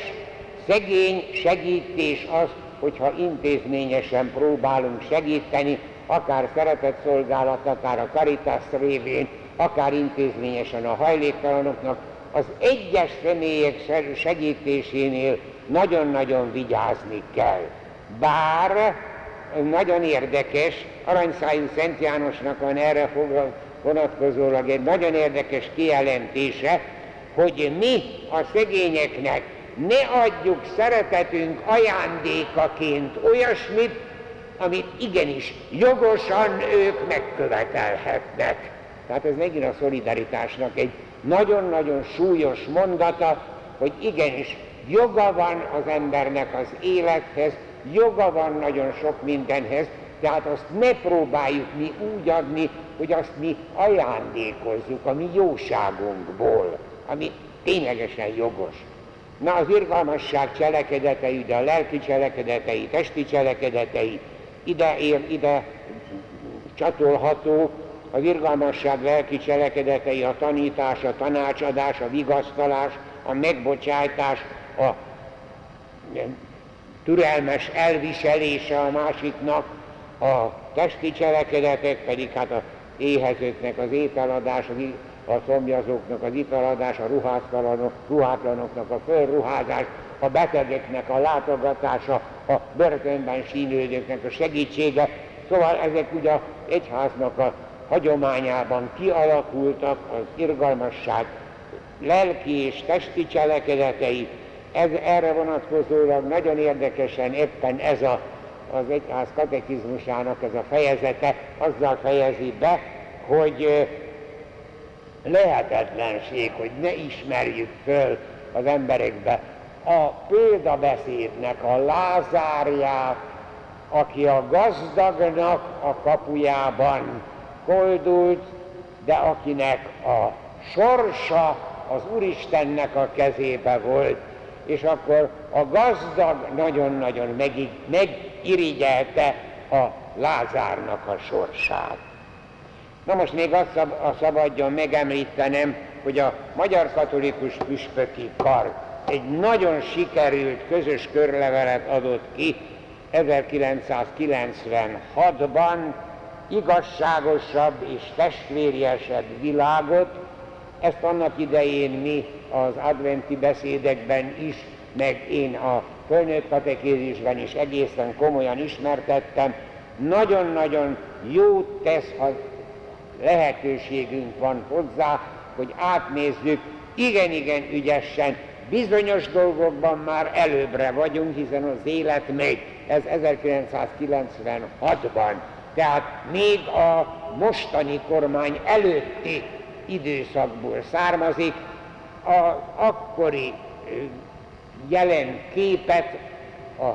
Speaker 1: szegény segítés az, hogyha intézményesen próbálunk segíteni, akár szeretetszolgálat, akár a Caritas révén, akár intézményesen a hajléktalanoknak, az egyes személyek segítésénél nagyon-nagyon vigyázni kell. Bár nagyon érdekes, Aranyszájú Szent Jánosnak van erre vonatkozólag egy nagyon érdekes kijelentése, hogy mi a szegényeknek ne adjuk szeretetünk ajándékaként olyasmit, amit igenis jogosan ők megkövetelhetnek. Tehát ez megint a szolidaritásnak egy nagyon-nagyon súlyos mondata, hogy igenis joga van az embernek az élethez, joga van nagyon sok mindenhez, tehát azt ne próbáljuk mi úgy adni, hogy azt mi ajándékozzuk a mi jóságunkból, ami ténylegesen jogos. Na az irgalmasság cselekedetei, de a lelki cselekedetei, testi cselekedetei, ide ér, ide csatolható, a irgalmasság lelki cselekedetei, a tanítás, a tanácsadás, a vigasztalás, a megbocsájtás, a türelmes elviselése a másiknak, a testi cselekedetek pedig hát a éhezőknek az ételadás, a szomjazóknak az italadás, a ruhátlanok, ruhátlanoknak a fölruházás, a betegeknek a látogatása, a börtönben sínődőknek a segítsége. Szóval ezek ugye egyháznak a hagyományában kialakultak az irgalmasság lelki és testi cselekedetei, ez, erre vonatkozólag nagyon érdekesen éppen ez a, az egyház katekizmusának ez a fejezete azzal fejezi be, hogy lehetetlenség, hogy ne ismerjük föl az emberekbe a példabeszédnek a lázárját, aki a gazdagnak a kapujában koldult, de akinek a sorsa az Úristennek a kezébe volt, és akkor a gazdag nagyon-nagyon megirigyelte a Lázárnak a sorsát. Na most még azt a szabadjon megemlítenem, hogy a Magyar Katolikus Püspöki Kar egy nagyon sikerült közös körlevelet adott ki 1996-ban, igazságosabb és testvériesebb világot, ezt annak idején mi az adventi beszédekben is, meg én a fölnőtt katekézisben is egészen komolyan ismertettem, nagyon-nagyon jót tesz, ha lehetőségünk van hozzá, hogy átnézzük igen-igen ügyesen, bizonyos dolgokban már előbbre vagyunk, hiszen az élet megy, ez 1996-ban, tehát még a mostani kormány előtti időszakból származik, az akkori jelen képet, a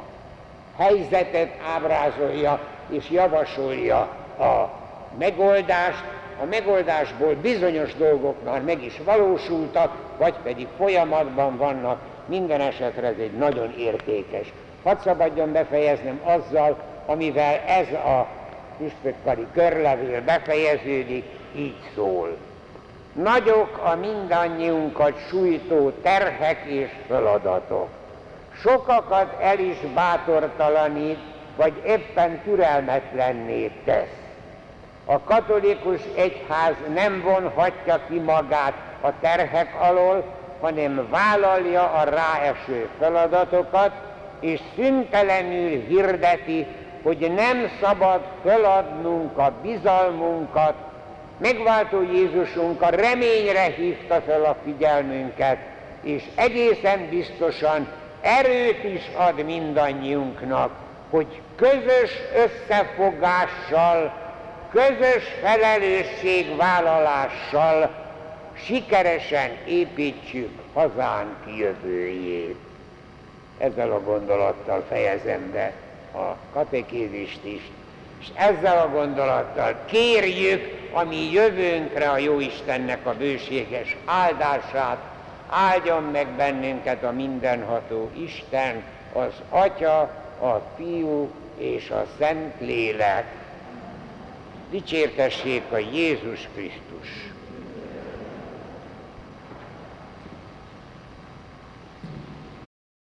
Speaker 1: helyzetet ábrázolja és javasolja a megoldást, a megoldásból bizonyos dolgok már meg is valósultak, vagy pedig folyamatban vannak, minden esetre ez egy nagyon értékes. Hadd szabadjon befejeznem azzal, amivel ez a püspökkari körlevél befejeződik, így szól. Nagyok a mindannyiunkat sújtó terhek és feladatok. Sokakat el is bátortalanít, vagy éppen türelmetlenné tesz. A katolikus egyház nem vonhatja ki magát a terhek alól, hanem vállalja a ráeső feladatokat, és szüntelenül hirdeti, hogy nem szabad feladnunk a bizalmunkat. Megváltó Jézusunk a reményre hívta fel a figyelmünket, és egészen biztosan erőt is ad mindannyiunknak, hogy közös összefogással, közös felelősségvállalással sikeresen építsük hazánk jövőjét. Ezzel a gondolattal fejezem be a katekézist is, és ezzel a gondolattal kérjük a mi jövőnkre a Jóistennek a bőséges áldását, áldjon meg bennünket a mindenható Isten, az Atya, a Fiú és a Szent Lélek. Dicsértessék a Jézus Krisztus!